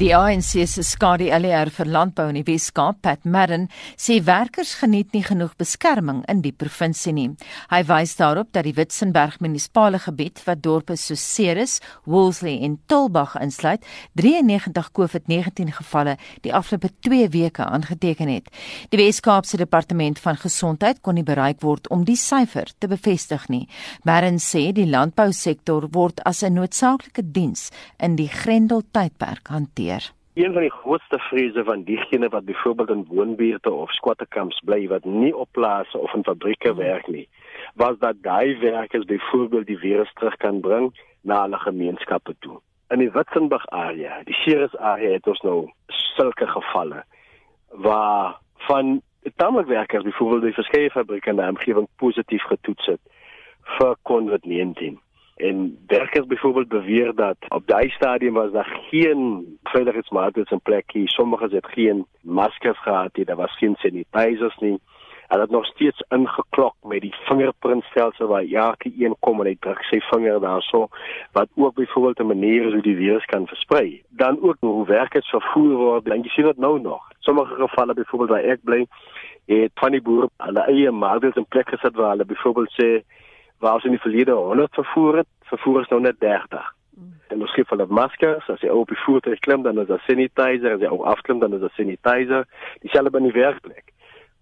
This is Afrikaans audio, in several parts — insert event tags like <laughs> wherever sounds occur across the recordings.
Die ANC se skadu-LR vir landbou in die Wes-Kaap, Pat Madden, sê werkers geniet nie genoeg beskerming in die provinsie nie. Hy wys daarop dat die Witzenberg munisipale gebied wat dorpe soos Ceres, Woolsley en Tulbagh insluit, 93 COVID-19 gevalle die afgelope 2 weke aangeteken het. Die Wes-Kaapse departement van gesondheid kon nie bereik word om die syfer te bevestig nie. Madden sê die landbousektor word as 'n noodsaaklike diens in die Grendel tydperk hanteer? Een van die grootste vrese van diegene wat byvoorbeeld in woonbuurte of squatterkamps bly wat nie op plase of in fabrieke hmm. werk nie, was dat daai werkers byvoorbeeld die virus terug kan bring na hulle gemeenskappe toe. In die Witzenberg area, die Ceres area het ons nou sulke gevalle waar van tamelik werkers byvoorbeeld by verskeie fabrieke in die omgewing positief getoets het vir COVID-19 en werkers byvoorbeeld beweer dat op daai stadium was daar geen veiligheidsmaatreëls in plek nie. Sommige het geen maskers gehad nie, daar was geen sanitizers nie. Hulle het nog steeds ingeklok met die vingerprintstelsel waar elke een kom en hy druk sy vinger daarso wat ook byvoorbeeld 'n manier is hoe die virus kan versprei. Dan ook hoe werkers vervoer word. En jy sien dit nou nog. Sommige gevalle byvoorbeeld waar ek bly, het van die boere hulle eie maatreëls in plek gesit waar hulle byvoorbeeld sê waar ons in die verlede 100 vervoer het, vervoer ons nou net 30. Mm. En ons gee hulle maskers, as jy op die voertuig klim dan is daar sanitizer, as jy op afklim dan is daar sanitizer, dieselfde by die werkplek.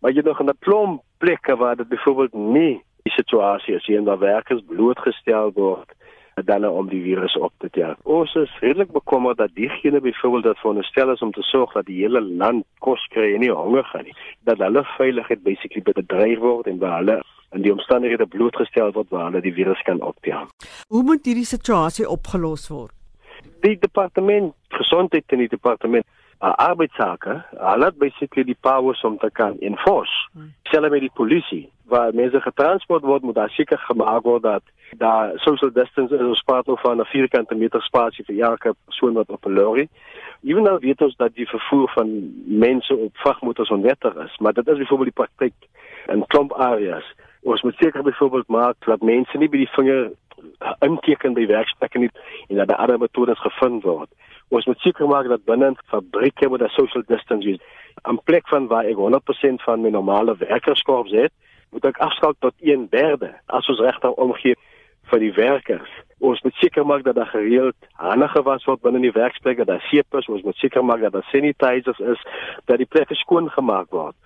Maar jy nog 'n klomp plekke waar dit byvoorbeeld nie die situasie is hier waar werkers blootgestel word dan om die virus op te tel. Ons is redelik bekommerd dat diegene byvoorbeeld dat veronderstel is om te sorg dat die hele land kos kry en nie honger gaan nie, dat hulle veiligheid basically bedreig word en waar hulle in die omstandighede blootgestel word waar hulle die virus kan optel. Hoe moet hierdie situasie opgelos word? Die departement gesondheid en die departement uh, arbeidsake, hulle het basically die powers om te kan enforce. Hmm. Selfs met die polisie waar mense getransport word, moet daar seker gemaak word dat daar social distance is ons praat oor 'n vierkante meter spasie vir elke persoon wat op 'n lorry. Ewenal weet ons dat die vervoer van mense op vragmotors onwettig is, maar dit is byvoorbeeld die praktyk in klomp areas. Ons moet seker byvoorbeeld maak dat mense nie by die vinger inteken by werksplekke nie en dat daar ander metodes gevind word. Ons moet seker maak dat binne fabrieke met 'n social distance is. 'n plek van waar ek 100% van my normale werkerskorps het, moet ek afskaal tot 1/3 as ons regter omgee vir die werkers. Ons moet seker maak dat daar gereeld hande gewas word binne die werksplekke, dat daar seep is, ons moet seker maak dat daar sanitizers is, dat die plekke skoon gemaak word.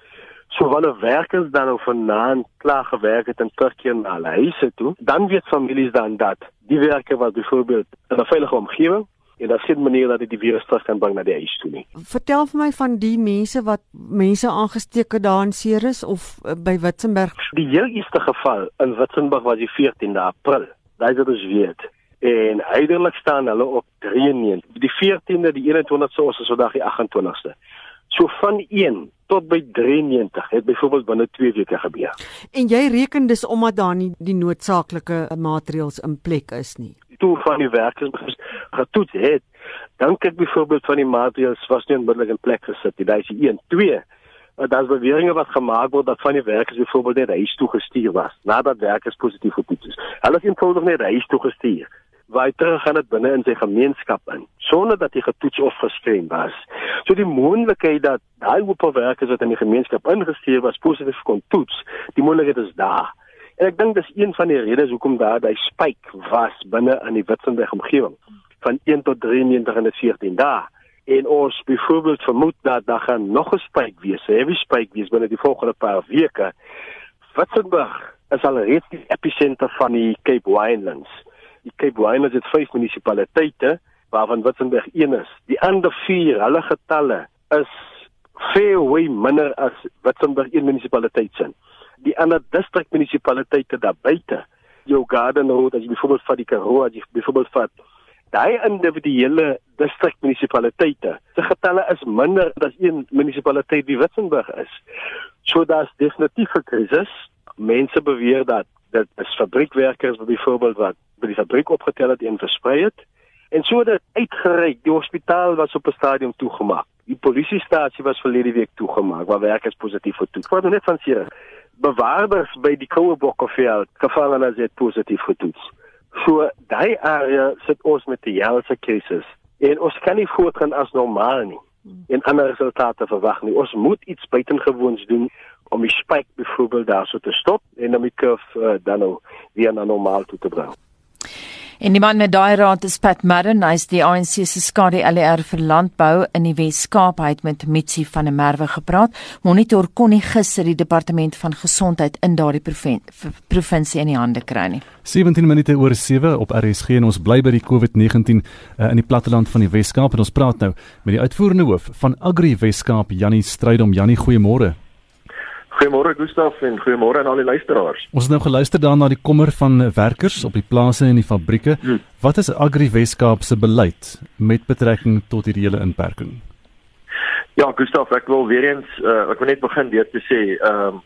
So wanneer werkers dan op vanaand klaar gewerk het en terugkeer na hulle huise toe, dan weet families dan dat die werker wat byvoorbeeld in 'n veilige omgewing en daar's geen manier dat dit die virus terug kan bring na die huis toe nie. Vertel vir my van die mense wat mense aangesteek het daar in Ceres of uh, by Witzenberg. Die heel eerste geval in Witzenberg was die 14de April. Daai wat ons weet. En uiteindelik staan hulle op 93. Die 14de, die 21ste, ons is vandag die 28ste. So van 1 tot by 93 het byvoorbeeld binne 2 weke gebeur. En jy reken dis omdat daar nie die noodsaaklike maatreëls in plek is nie. Toe van die werkers getoets het, dink ek byvoorbeeld van die maatreëls was nie onmiddellik in plek gesit nie. Daai is 1, 2. Daar's beweringe wat gemaak word dat van die werkers byvoorbeeld net huis toe gestuur was nadat werkers positief getoets is. Hulle is eenvoudig net huis toe gestuur waar terug gaan dit binne in sy gemeenskap in sonder dat hy getoets of gestrem was. So die moontlikheid dat daai groep werkers wat in die gemeenskap ingestuur was positief kon toets, die moontlikheid is daar. En ek dink dis een van die redes hoekom daar daai spike was binne in die Witzenberg omgewing van 1 tot 93 in 14 dae. En ons byvoorbeeld vermoed dat daar gaan nog 'n spike wees, 'n heavy spike wees binne die volgende paar weke. Witzenberg is al reeds die episenter van die Cape Winelands die Cape Winelands het vyf munisipaliteite waarvan Witzenberg een is. Die ander vier, hulle getalle is veel way minder as Witzenberg een munisipaliteit sin. Die ander distrik munisipaliteite daar buite, jou Garden Road, as jy byvoorbeeld vat die Karoo, as jy byvoorbeeld vat daai individuele distrik munisipaliteite, se getalle is minder as een munisipaliteit wie Witzenberg is. So daar's definitief 'n krisis. Mense beweer dat dit is fabriekwerkers byvoorbeeld wat by die fabriek opgetel het en versprei het. En so dit uitgereik. Die hospitaal was op 'n stadium toegemaak. Die polisiestasie was verlede week toegemaak waar werkers positief getoets word. Net van hier bewaarders by die Kouebokkeveld gevangenes het positief getoets. So daai area sit ons met die helse cases En ons kan nie voortgaan as normaal nie en ander resultate verwag nie. Ons moet iets buitengewoons doen om die spike byvoorbeeld daarso te stop en om die kurf uh, dan nou weer na normaal toe te bring. En die man met daai raad is Pat Madden, hy's die ANC se skadu LR vir landbou in die Wes-Kaap. Hy het met Mitsi van der Merwe gepraat. Monitor kon nie gister die departement van gesondheid in daardie provinsie in die hande kry nie. 17 minute oor 7 op RSG en ons bly by die COVID-19 uh, in die platteland van die Wes-Kaap en ons praat nou met die uitvoerende hoof van Agri Wes-Kaap, Jannie Strydom. Jannie, goeiemôre. Goeiemôre Gustaf en goeiemôre aan al die luisteraars. Ons het nou geluister daarna die kommer van werkers op die plase en die fabrieke. Hmm. Wat is Agri Weskaap se beleid met betrekking tot hierdie hele inperking? Ja, Gustaf, ek wil weer eens uh, ek wil net begin deur te sê, ehm um,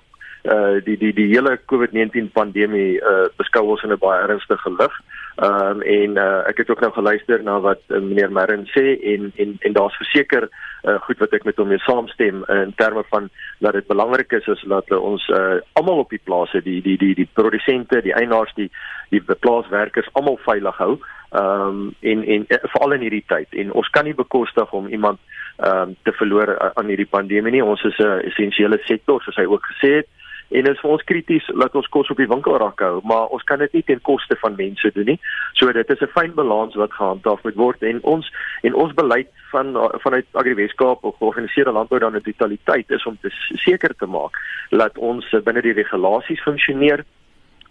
uh die die die hele COVID-19 pandemie uh beskou ons in 'n baie ernstige lig. Ehm um, en uh, ek het ook nou geluister na wat uh, meneer Marin sê en en en daar's verseker uh, goed wat ek met hom mee saamstem uh, in terme van dat dit belangrik is is dat ons uh, almal op die plase die die die die produsente, die eienaars, die die plaaswerkers almal veilig hou. Ehm um, en en uh, veral in hierdie tyd en ons kan nie bekostig om iemand ehm um, te verloor uh, aan hierdie pandemie nie. Ons is 'n uh, essensiële sektor soos hy ook gesê het en dit is vir ons krities dat ons kos op die winkelrak hou, maar ons kan dit nie ten koste van mense doen nie. So dit is 'n fyn balans wat gehandhaaf moet word en ons en ons beleid van vanuit Agri Weskaap of georganiseerde landbou dan in totaliteit is om te seker te maak dat ons binne die regulasies funksioneer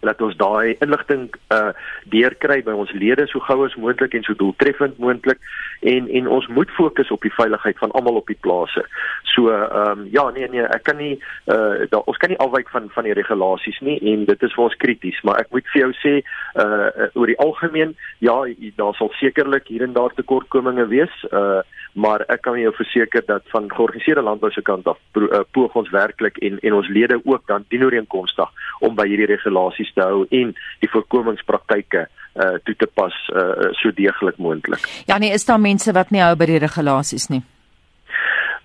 laat ons daai inligting uh deurkry by ons lede so gou as moontlik en so doeltreffend moontlik en en ons moet fokus op die veiligheid van almal op die plase. So ehm um, ja nee nee ek kan nie uh da, ons kan nie afwyk van van die regulasies nie en dit is vir ons krities maar ek moet vir jou sê uh oor die algemeen ja daar sal sekerlik hier en daar tekortkominge wees uh maar ek kan jou verseker dat van georganiseerde landbou se kant af poog ons werklik en en ons lede ook dan dienooreenkomstig om by hierdie regulasies te hou en die voorkomingspraktyke uh toe te pas uh so deeglik moontlik. Ja nee, is daar mense wat nie hou by die regulasies nie?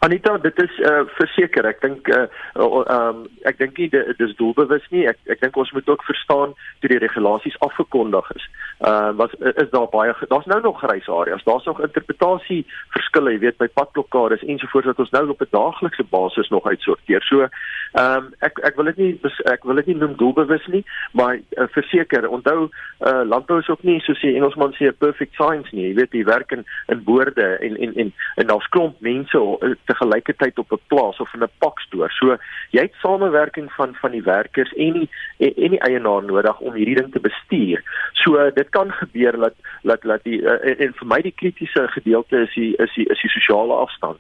Anita, dit is uh verseker. Ek dink uh ehm um, ek dink nie dit is doelbewus nie. Ek ek dink ons moet ook verstaan toe die regulasies afgekondig is. Uh was is daar baie daar's nou nog grys areas. Daar's nog interpretasie verskille, jy weet, by padblokkades ensovoorts wat ons nou op 'n daaglikse basis nog uitsorteer. So ehm um, ek ek wil dit nie ek wil dit nie noem doelbewus nie, maar uh, verseker, onthou uh landbou is ook nie soos die Engelsman sê 'n perfect science nie. Jy weet, jy werk in in boorde en en en en daar's klomp mense te gelykertyd op 'n plaas of in 'n pakstoor. So jy het samewerking van van die werkers en die en, en die eienaar nodig om hierdie ding te bestuur. So dit kan gebeur dat dat dat die uh, en, en vir my die kritiese gedeelte is die is die is die sosiale afstand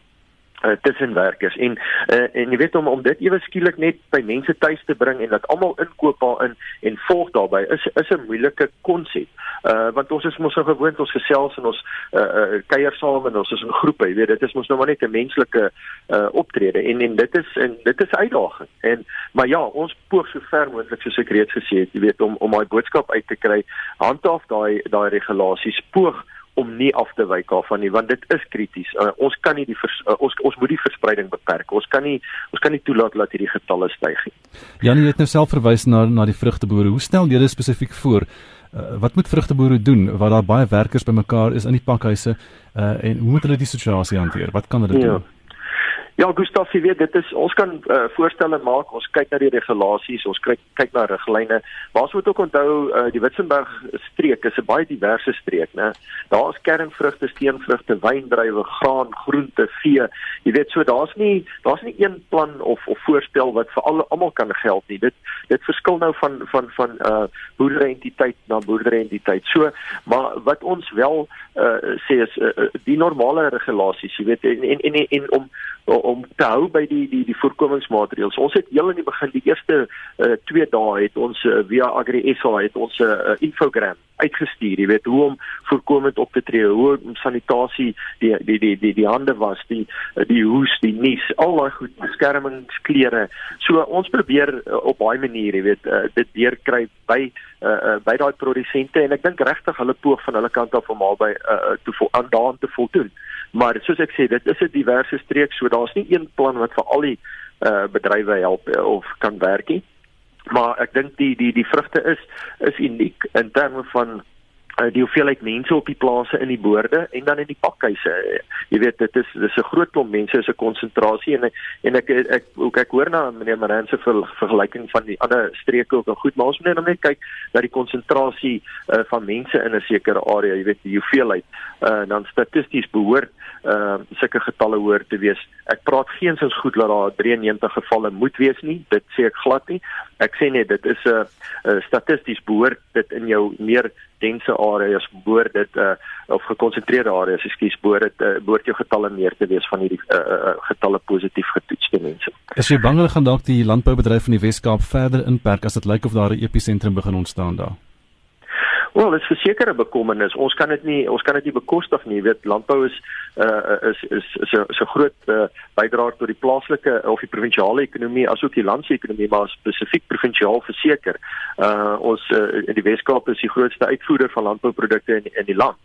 uh, tussen werkers en uh, en jy weet om om dit ewe skielik net by mense tuis te bring en dat almal inkoop daarin en volg daarbey is is 'n moeilike konsep. Uh want ons is mos so gewoond ons gesels en ons uh, uh kuier saam en ons is in groepe, jy weet dit is mos nou maar net 'n menslike uh optrede en en dit is en dit is uitdaging. En maar ja, ons poog so ver moontlik soos ek reeds gesê het, jy weet om om daai boodskap uit te kry, handhaaf daai daai regulasies poog om nie af te wyk daarvan nie want dit is krities. Uh, ons kan nie die vers, uh, ons ons moet die verspreiding beperk. Ons kan nie ons kan nie toelaat dat hierdie getalle styg nie. Janie het nou self verwys na na die vrugteboere. Hoe stel julle spesifiek voor uh, wat moet vrugteboere doen waar daar baie werkers bymekaar is in die pakhuise uh, en hoe moet hulle die situasie hanteer? Wat kan hulle ja. doen? Ja, Gustaf, jy weet dit is ons kan uh, voorstelle maak. Ons kyk na die regulasies, ons kyk kyk na riglyne. Maar ons moet ook onthou uh, die Witzenberg streek is 'n baie diverse streek, né? Daar's kernvrugte, steenvrugte, wyndruiwe, graan, groente, vee. Jy weet so daar's nie daar's nie een plan of of voorstel wat vir al almal kan geld nie. Dit dit verskil nou van van van uh boerdery entiteit na boerdery entiteit. So, maar wat ons wel uh sê is uh, die normale regulasies, jy weet en en en, en om om te hou by die die die voorkomingsmaatreëls. Ons het heel in die begin die eerste 2 uh, dae het ons uh, via Agri SA het ons 'n uh, infogram uitgestuur, jy weet hoe om voorkomend op te tree, hoe om sanitasie die die die die die hande was, die die hoes, die nies, al daai goed, beskermingsklere. So ons probeer uh, op baie maniere, jy weet, uh, dit deurkry by uh, uh, by daai produsente en ek dink regtig hulle poog van hulle kant af om albei uh, te aan daan te voldoen. Maar soos ek sê, dit is 'n diverse streek, so daar's nie een plan wat vir al die uh, bedrywe help uh, of kan werk nie. Maar ek dink die die die vrugte is is uniek in terme van uh, die hoeveelheid mense op die plase in die boorde en dan in die pakhuise. Jy weet dit is dis 'n groot klomp mense, is 'n konsentrasie en en ek ek ook ek hoor na meneer Maran se ver, vergelyking van die ander streke ook goed, maar ons moet net kyk na die konsentrasie uh, van mense in 'n sekere area, jy weet die hoeveelheid uh, dan statisties behoort uh sulke getalle hoor te wees. Ek praat geensins goed dat daar 93 gevalle moet wees nie. Dit sê ek glad nie. Ek sê net dit is 'n uh, uh, statisties behoort dit in jou meer dense areas behoort dit uh, of gekonsentreerde areas, ekskuus, behoort dit uh, behoort jou getalle meer te wees van hierdie uh, uh, getalle positief getoetste mense. Is jy bang hulle gaan dalk die landboubedryf in die Wes-Kaap verder inperk as dit lyk of daar 'n episentrum begin ontstaan daar? Wel, dit is verseker 'n bekommernis. Ons kan dit nie ons kan dit nie bekostig nie. Jy weet, landbou is uh is is 'n so groot uh, bydraer tot die plaaslike of die provinsiale ekonomie asook die landsekonomie, maar spesifiek provinsiaal verseker. Uh ons uh, in die Weskaap is die grootste uitvoerder van landbouprodukte in in die land.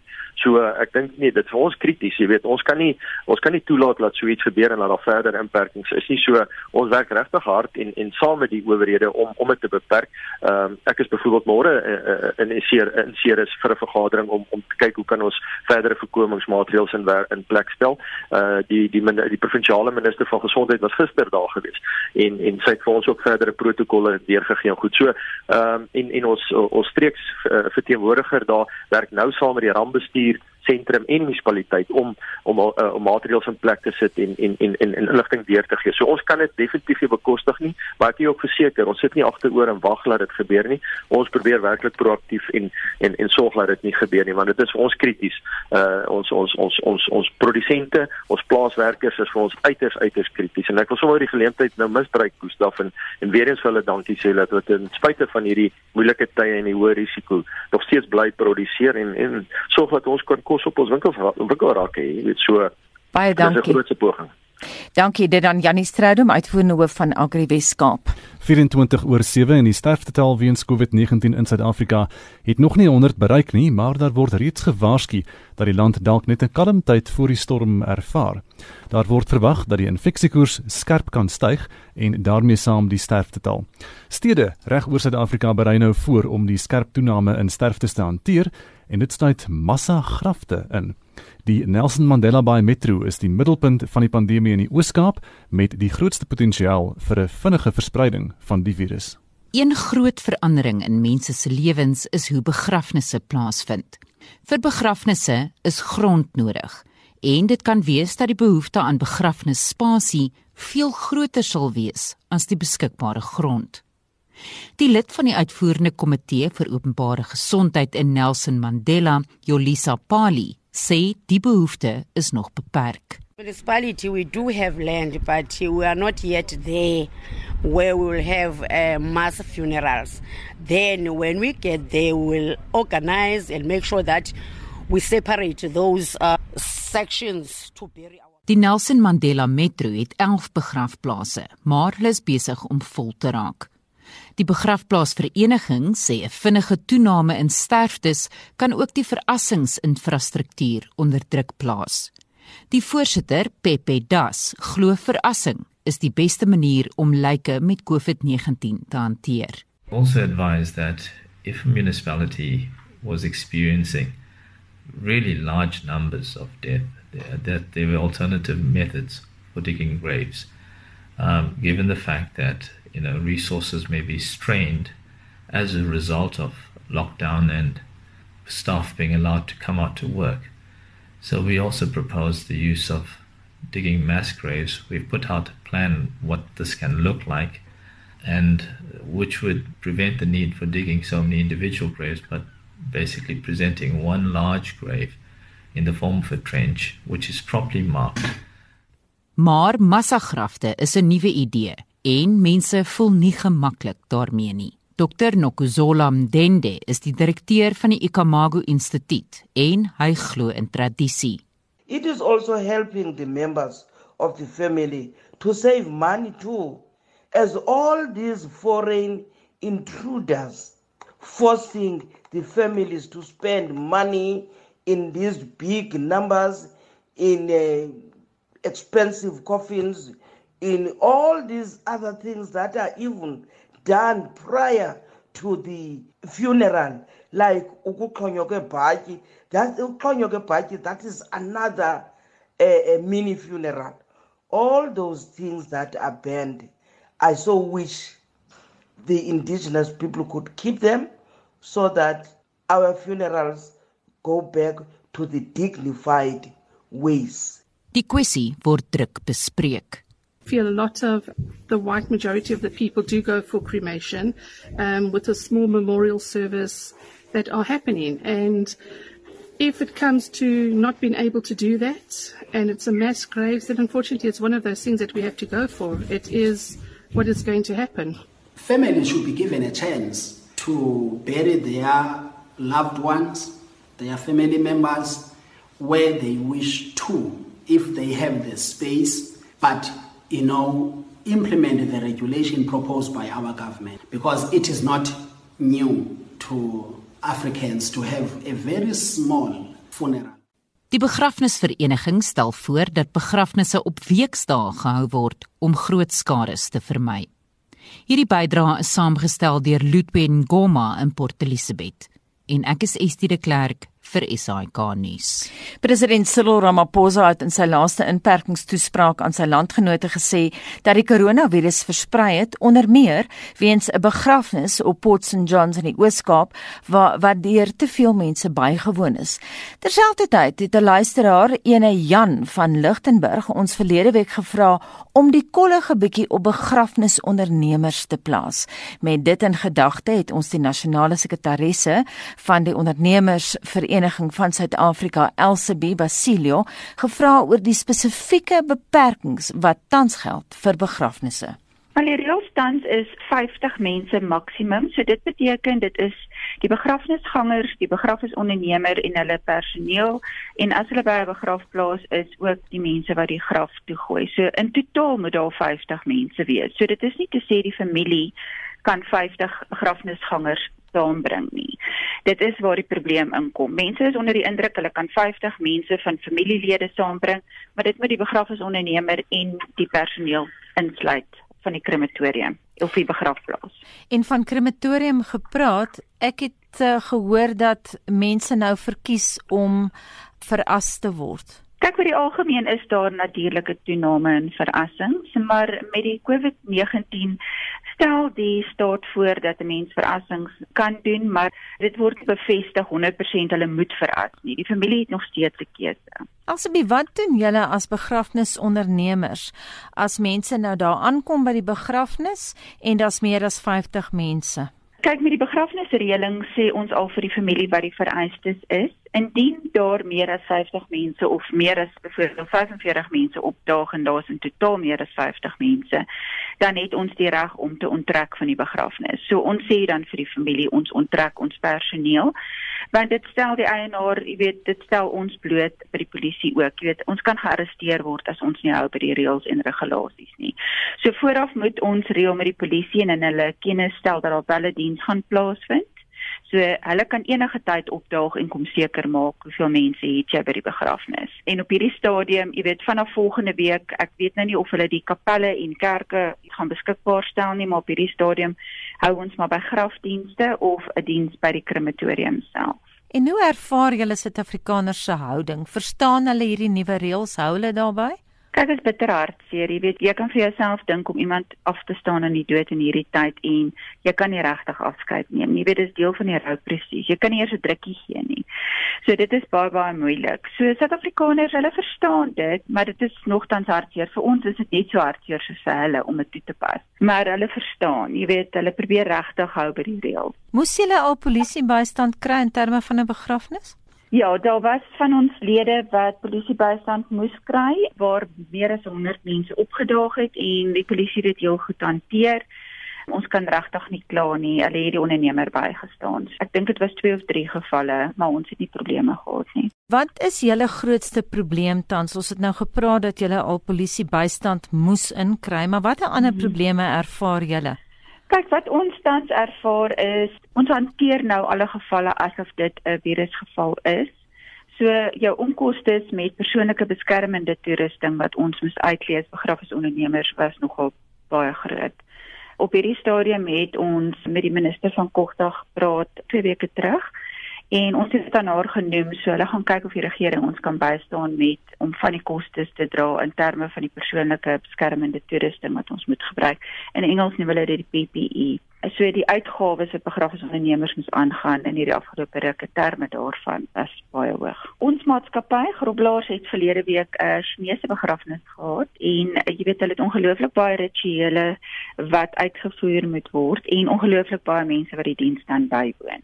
So uh, ek dink nee, dit vir ons krities, jy weet, ons kan nie ons kan nie toelaat dat so iets gebeur en dat daar verder inperkings is nie. So ons werk regtig hard en en saam met die owerhede om om dit te beperk. Ehm um, ek is byvoorbeeld môre uh, uh, in seer in seer is vir 'n vergadering om om te kyk hoe kan ons verdere voorkomingsmaatreëls in in plek stel. Uh die die die, die provinsiale minister van gesondheid was gister daar gewees en en sy het vir ons ook verdere protokolle deurgegee en goed. So ehm um, en en ons ons streeks uh, verteenwoordiger daar werk nou saam met die rampbestuur bestuur sentrum en munisipaliteit om om uh, om maatreëls in plek te sit en en en en inligting deur te gee. So ons kan dit definitief nie bekostig nie, maar ek is ook verseker ons sit nie agteroor en wag dat dit gebeur nie. Ons probeer werklik proaktief en en en sorg dat dit nie gebeur nie want dit is vir ons krities. Uh ons ons ons ons ons produsente, ons plaaswerkers is vir ons uiters uiters krities en ek wil sommer die geleentheid nou misbruik Gustaf en en weer eens vir hulle dankie sê dat wat ten spyte van hierdie moeilike tye en die hoë risiko nog steeds bly produseer en en sorg dat ons kan kos op ons winkels winkelrakke, jy weet so. Baie dankie. Dis 'n groot poging. Dankie dit aan Janie Strydom uitvoerende hoof van Agri Weskaap. 24 oor 7 en die sterftetal weens COVID-19 in Suid-Afrika het nog nie 100 bereik nie, maar daar word reeds gewaarsku dat die land dalk net 'n kalm tyd voor die storm ervaar. Daar word verwag dat die infeksiekoers skerp kan styg en daarmee saam die sterftetal. Stede reg oor Suid-Afrika berei nou voor om die skerp toename in sterftes te hanteer en dit sluit massa grafte in. Die Nelson Mandela Bay Metro is die middelpunt van die pandemie in die Oos-Kaap met die grootste potensiaal vir 'n vinnige verspreiding van die virus. Een groot verandering in mense se lewens is hoe begrafnisse plaasvind. Vir begrafnisse is grond nodig en dit kan wees dat die behoefte aan begrafnisspasie veel groter sal wees as die beskikbare grond. Die lid van die uitvoerende komitee vir openbare gesondheid in Nelson Mandela, Jolisa Pali, sê die behoefte is nog beperk. Municipality, we do have land, but we are not yet there where we will have uh, mass funerals. Then, when we get there, we will organize and make sure that we separate those uh, sections to bury our. Die Nelson Mandela Metro het 11 begrafplase, maar hulle is besig om vol te raak. Die begrafplaasvereniging sê 'n vinnige toename in sterftes kan ook die verrassingsinfrastruktuur onder druk plaas. Die voorsitter, Pepe Das, glo verrassing is die beste manier om lyke met COVID-19 te hanteer. Also advise that if a municipality was experiencing really large numbers of death, that there were alternative methods for digging graves. Um, given the fact that you know resources may be strained as a result of lockdown and staff being allowed to come out to work. So we also propose the use of digging mass graves. We've put out a plan what this can look like and which would prevent the need for digging so many individual graves, but basically presenting one large grave in the form of a trench which is properly marked. Maar massagrafte is 'n nuwe idee en mense voel nie gemaklik daarmee nie. Dr Nokuzola Mdende is die direkteur van die Ikamago Instituut en hy glo in tradisie. It is also helping the members of the family to save money too as all these foreign intruders forcing the families to spend money in these big numbers in uh, expensive coffins in all these other things that are even done prior to the funeral, like ukuxhonywa that that is another uh, mini funeral all those things that are banned i so wish the indigenous people could keep them so that our funerals go back to the dignified ways Die kwessie word druk bespreek. Feel a lot of the white majority of the people do go for cremation um, with a small memorial service that are happening. And if it comes to not being able to do that and it's a mass graves, then unfortunately it's one of those things that we have to go for. It is what is going to happen. Families should be given a chance to bury their loved ones, their family members, where they wish to, if they have the space, but you know, implement the regulation proposed by our government because it is not new to Africans to have a very small funeral. Die begrafnisvereniging stel voor dat begrafnisse op weekdae gehou word om groot skades te vermy. Hierdie bydrae is saamgestel deur Ludwig Ngoma in Port Elizabeth en ek is Estie de Klerk vir SAK nuus. President Cyril Ramaphosa het in sy laaste inperkingstoespraak aan sy landgenote gesê dat die koronavirus versprei het onder meer weens 'n begrafnis op Port St Johns in die Oos-Kaap waar waar deur te veel mense bygewoon is. Terselfdertyd het 'n luisteraar, ene Jan van Lichtenburg, ons verlede week gevra om die kollige bietjie op begrafnisondernemers te plaas. Met dit in gedagte het ons die nasionale sekretarisse van die ondernemers vir Vereniging van Suid-Afrika, Elsabie Basilio, gevra oor die spesifieke beperkings wat tans geld vir begrafnisse. Al die reëlstand is 50 mense maksimum, so dit beteken dit is die begrafnisgangers, die begrafnisondernemer en hulle personeel en as hulle by 'n begrafplaas is, ook die mense wat die graf toe gooi. So in totaal moet daar 50 mense wees. So dit is nie te sê die familie kan 50 begrafnisgangers saambring nie. Dit is waar die probleem inkom. Mense is onder die indruk hulle kan 50 mense van familielede saambring, maar dit moet die begrafnisondernemer en die personeel insluit van die krematorium of die begrafplaas. En van krematorium gepraat, ek het uh, gehoor dat mense nou verkies om veras te word. Kyk oor die algemeen is daar natuurlike toename in verrassings, maar met die COVID-19 stel die staat voor dat 'n mens verrassings kan doen, maar dit word bevestig 100% hulle moet verras nie. Die familie het nog steeds 'n keuse. Alsbe wat doen julle as begrafnisondernemers as mense nou daar aankom by die begrafnis en daar's meer as 50 mense? Kyk met die begrafnisreëling sê ons al vir die familie wat die vereistes is Indien daar meer as 50 mense of meer as byvoorbeeld 45 mense opdaag en daar is in totaal meer as 50 mense, dan het ons die reg om te onttrek van die begrafnis. So ons sê dan vir die familie ons onttrek ons personeel want dit stel die eienaar, jy weet, dit stel ons bloot by die polisie ook. Jy weet, ons kan gearresteer word as ons nie hou by die reëls en regulasies nie. So vooraf moet ons reël met die polisie en in hulle kennis stel dat daar wel 'n diens gaan plaasvind. So hulle kan enige tyd opdaag en kom seker maak hoeveel mense het jy by die begrafnis. En op hierdie stadium, jy weet vanaf volgende week, ek weet nou nie of hulle die kapelle en kerke gaan beskikbaar stel nie, maar op hierdie stadium hou ons maar by grafdienste of 'n diens by die krematorium self. En hoe ervaar julle Suid-Afrikaners se houding? Verstaan hulle hierdie nuwe reëls? Hou hulle daarbey? Kyk, dit is bitter hartseer. Jy weet, jy kan vir jouself dink om iemand af te staan in die dood in hierdie tyd en jy kan nie regtig afskeid neem nie. Jy weet, dit is deel van die rouproses. Jy kan nie eers 'n drukkie gee nie. So dit is baie baie moeilik. So Suid-Afrikaners, hulle verstaan dit, maar dit is nogtans hartseer. Vir ons is dit net so hartseer vir hulle om dit toe te pas. Maar hulle verstaan. Jy weet, hulle probeer regtig hou by die reëls. Moes julle al polisie bystand kry in terme van 'n begrafnis? Ja, daar was van ons lede wat polisiebystand moes kry waar meer as 100 mense opgedaag het en die polisie dit heel goed hanteer. Ons kan regtig nie kla nie. Hulle het die ondernemer bygestaan. Ek dink dit was 2 of 3 gevalle, maar ons het nie probleme gehad nie. Wat is julle grootste probleem tans? Ons het nou gepraat dat julle al polisiebystand moes inkry, maar watter ander hmm. probleme ervaar julle? Kyk, wat ons tans ervaar is ons hanteer nou alle gevalle asof dit 'n virusgeval is. So jou onkoste met persoonlike beskermende toerusting wat ons moes uitlees begrafnisondernemers was nogal baie groot. Op hierdie stadium het ons met die minister van Kogdag gepraat 2 weke terug en ons het dit aan haar genoem so hulle gaan kyk of die regering ons kan bystaan met om van die kostes te dra in terme van die persoonlike beskermende toerusting wat ons moet gebruik. In Engels noem hulle dit die PPE so die uitgawes wat begrafnisondernemers moet aangaan in hierdie afgelope ruk terme daarvan is baie hoog. Ons maatskappy Groblaars het verlede week 'n Chinese begrafnis gehad en jy weet hulle het ongelooflik baie rituele wat uitgevoer moet word en ongelooflik baie mense wat die diens dan bywoon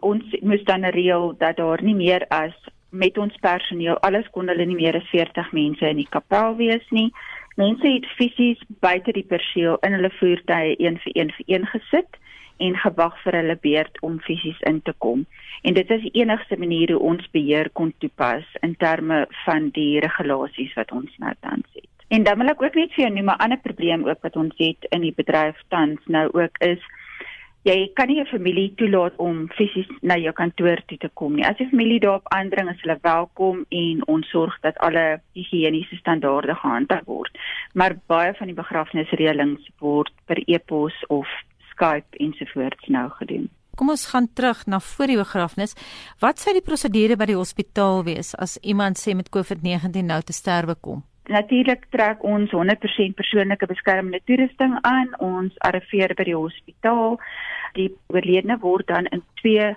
ons moes dan reël dat daar nie meer as met ons personeel alles kon hulle nie meer as 40 mense in die kapel wees nie. Mense het fisies buite die perseel in hulle voertuie een vir een vir een gesit en gewag vir hulle beurt om fisies in te kom. En dit is die enigste manier hoe ons beheer kon toepas in terme van die regulasies wat ons nou tans het. En dan wil ek ook net vir jou noem 'n ander probleem ook wat ons het in die bedryf tans nou ook is jy kan nie 'n familie toelaat om fisies na jou kantoor toe te kom nie. As die familie daarop aandring, is hulle welkom en ons sorg dat alle higiëniese standaarde gehandhaaf word. Maar baie van die begrafnisreëlings word per e-pos of Skype ensovoorts nou gedoen. Kom ons gaan terug na voor die begrafnis. Wat sou die prosedure by die hospitaal wees as iemand sê met COVID-19 nou te sterwe kom? Natuurlik trek ons 100% persoonlike beskermende toerusting aan. Ons arriveer by die hospitaal die oorledene word dan in twee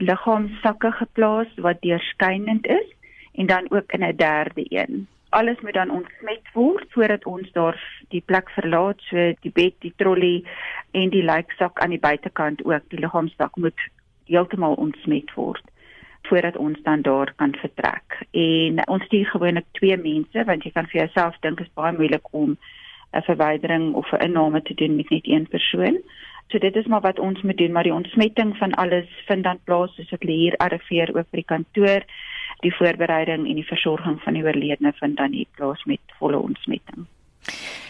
liggaamsakke geplaas wat deurskynend is en dan ook in 'n derde een. Alles moet dan ontsmet word voordat ons daar die plek verlaat, so die bed, die trolly en die lijksak aan die buitekant ook. Die liggaamsak moet heeltemal ontsmet word voordat ons dan daar kan vertrek. En ons stuur gewoonlik twee mense want jy kan vir jouself dink is baie moeilik om 'n verwydering of 'n inname te doen met net een persoon. So dit is maar wat ons moet doen, maar die ontsmetting van alles vind dan plaas soos ek hier arriveer ook by die kantoor. Die voorbereiding en die versorging van die oorledene vind dan hier plaas met volle ontsmetting.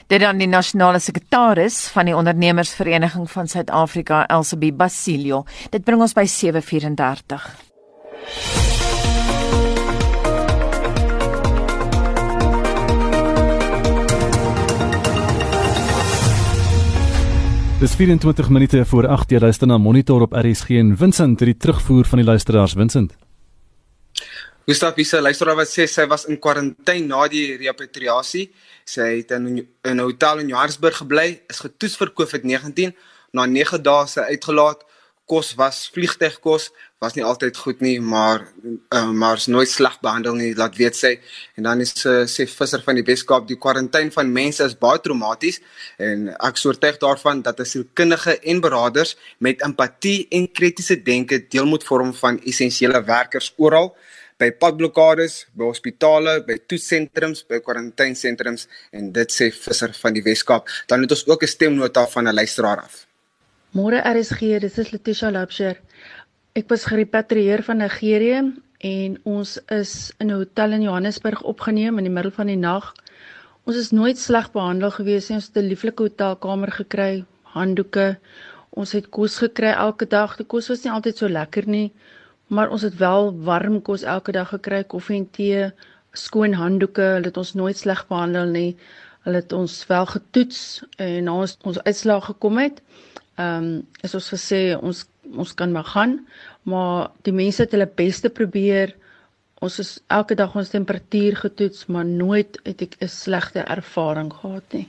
Dit dan die nasionale sekretaris van die ondernemersvereniging van Suid-Afrika, Elsabie Basilio. Dit bring ons by 7:34. Dis 24 minute voor 8 jy luister na Monitor op RSG en Vincent het die terugvoer van die luisteraars Vincent. Gustav Wisse luisteraar wat sê sy was in kwarantyne na die repatriasie. Sy het in 'n hotel in Johannesburg gebly, is getoets vir COVID-19, na 9 dae sy uitgelaat kos was vliegtygkos was nie altyd goed nie maar uh, maar is nooit sleg behandel nie laat weet sy. En dan is uh, sê visser van die Weskaap die kwarantyne van mense is baie traumaties en ek soortuig daarvan dat as sielkundige en beraders met empatie en kritiese denke deel moet vorm van essensiële werkers oral by padblokkades, by hospitale, by toetsentrums, by kwarantynesentrums en dit sê visser van die Weskaap. Dan het ons ook 'n stemnota van 'n luisteraar af Môre RSG, dis is Letitia Lapsher. Ek was gerepatrieer van Nigerië en ons is in 'n hotel in Johannesburg opgeneem in die middel van die nag. Ons is nooit sleg behandel gewees nie. Ons het 'n lieflike hotelkamer gekry, handdoeke. Ons het kos gekry elke dag. Die kos was nie altyd so lekker nie, maar ons het wel warm kos elke dag gekry, koffie en tee, skoon handdoeke. Hulle het ons nooit sleg behandel nie. Hulle het ons wel getoets en na ons ons uitslaag gekom het ehm um, is ons gesê ons ons kan maar gaan, maar die mense het hulle beste probeer. Ons is elke dag ons temperatuur getoets, maar nooit het ek 'n slegte ervaring gehad nie.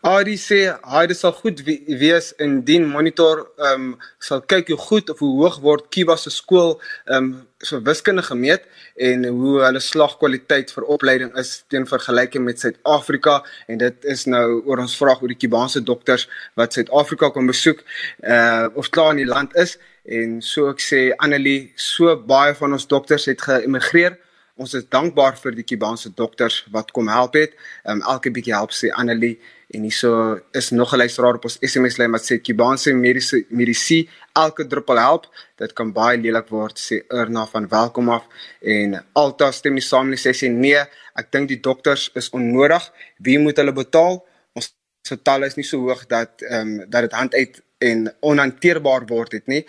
Adi sê hy dit sal goed wees indien monitor ehm um, sal kyk hoe goed of hoe hoog word Kiba se skool ehm um, so wiskunde gemeet en hoe hulle slagkwaliteit vir opleiding is teen vergelyking met Suid-Afrika. En dit is nou oor ons vraag oor die Kubaanse dokters wat Suid-Afrika kom besoek uh of klaar in die land is. En so ek sê Annelie so baie van ons dokters het geëmigreer ons is dankbaar vir die Kubaanse dokters wat kom help het um, elke bietjie help sê Annelie En hierso is nog 'n luisteraar op ons SMS lyn wat sê Kubaanse mediese medisyne elke druppel help. Dit kan baie lelik word sê Erna van welkom af en Alta stem nie saam nie sê sy nee, ek dink die dokters is onnodig. Wie moet hulle betaal? Ons se talle is nie so hoog dat ehm um, dat dit hand uit en onhanteerbaar word het nie.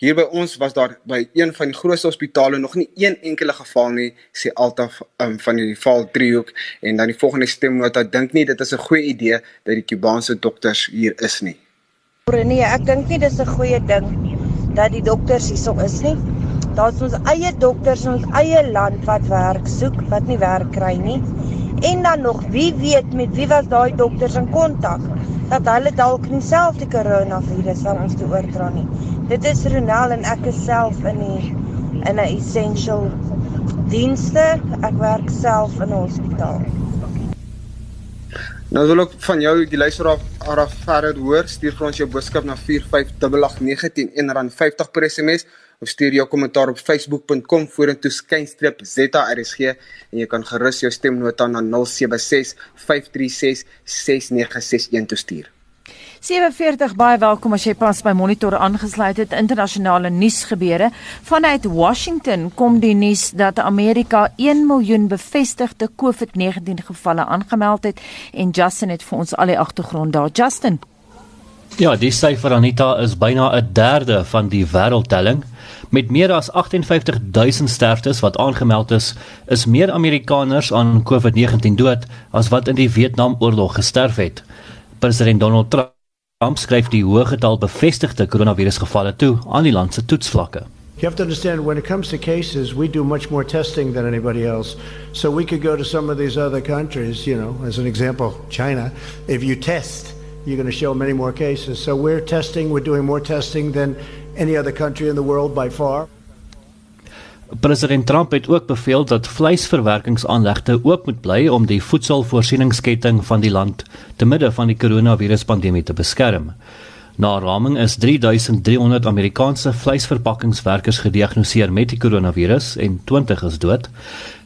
Hier by ons was daar by een van die grootste hospitale nog nie een enkele geval nie, sê Alta um, van die Val driehoek en dan die volgende stemnota dink nie dit is 'n goeie idee dat die Kubaanse dokters hier is nie. Nee, ek dink nie dis 'n goeie ding dat die dokters hierso is nie. Daar's ons eie dokters in ons eie land wat werk soek, wat nie werk kry nie. En dan nog, wie weet met wie was daai dokters in kontak dat hulle dalk nie self die koronavirus aan ons toe oordra nie. Dit is Ronel en ek is self in die in 'n essential dienste. Ek werk self in 'n hospitaal. Nou wil ek van jou die luisteraar Araf verder hoor. Stuur vir ons jou boodskap na 45889 R50 per SMS of stuur jou kommentaar op facebook.com vorentoe skynstreep ZRSG en jy kan gerus jou stemnota na 076 536 6961 toestuur. 47 baie welkom as jy pas by Monitor aangesluit het internasionale nuusgebeure. Vanuit Washington kom die nuus dat Amerika 1 miljoen bevestigde COVID-19 gevalle aangemeld het en Justin het vir ons al die agtergrond daar. Justin. Ja, die syfer Anita is byna 'n derde van die wêreldtelling. Met meer as 58000 sterftes wat aangemeld is, is meer Amerikaners aan COVID-19 dood as wat in die Vietnamoorlog gesterf het. President Donald Trump skryf die hoë getal bevestigde koronavirusgevalle toe aan die land se toetsvlakke. You have to understand when it comes to cases, we do much more testing than anybody else. So we could go to some of these other countries, you know, as an example, China. If you test, you're going to show many more cases. So we're testing, we're doing more testing than any other country in the world by far. President Trump het ook beveel dat vleisverwerkingsaanlegte oop moet bly om die voedselvoorsieningsketting van die land te midde van die koronaviruspandemie te beskerm. Na raming is 3300 Amerikaanse vleisverpakkingswerkers gediagnoseer met die koronavirus en 20 is dood.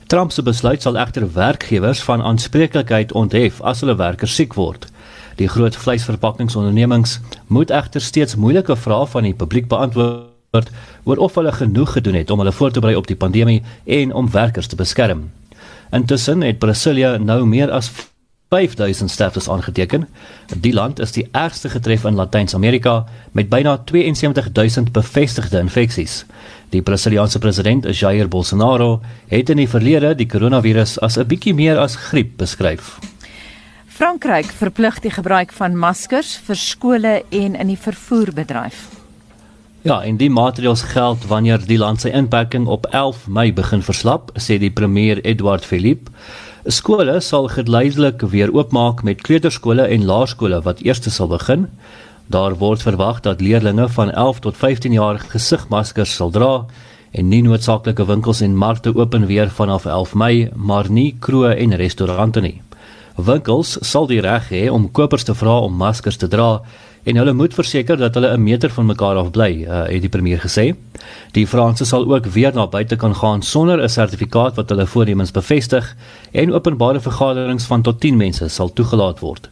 Trump se besluit sal egter werkgewers van aanspreeklikheid onthef as hulle werkers siek word. Die groot vleisverpakkingsondernemings moet egter steeds moeilike vrae van die publiek beantwoord oor of hulle genoeg gedoen het om hulle voor te berei op die pandemie en om werkers te beskerm. Intussen het Brasilia nou meer as 5000 sterftes aangeteken. Die land is die ergste getref in Latyns-Amerika met byna 72000 bevestigde infeksies. Die Brasiliaanse president, Jair Bolsonaro, het in die verlede die koronavirus as 'n bietjie meer as griep beskryf. Frankryk verplig die gebruik van maskers vir skole en in die vervoerbedryf. Ja, en die maatreëls geld wanneer die land sy inperking op 11 Mei begin verslap, sê die premier Edward Philippe. Skole sal geleidelik weer oopmaak met kleuterskole en laerskole wat eers sal begin. Daar word verwag dat leerders van 11 tot 15 jaar gesigmaskers sal dra en nie noodsaaklike winkels en markte open weer vanaf 11 Mei, maar nie kroë en restaurante nie. Winkels sal die reg hê om kopers te vra om maskers te dra en hulle moet verseker dat hulle 'n meter van mekaar af bly, uh, het die premier gesê. Die Franse sal ook weer na buite kan gaan sonder 'n sertifikaat wat hulle voornemens bevestig en openbare vergaderings van tot 10 mense sal toegelaat word.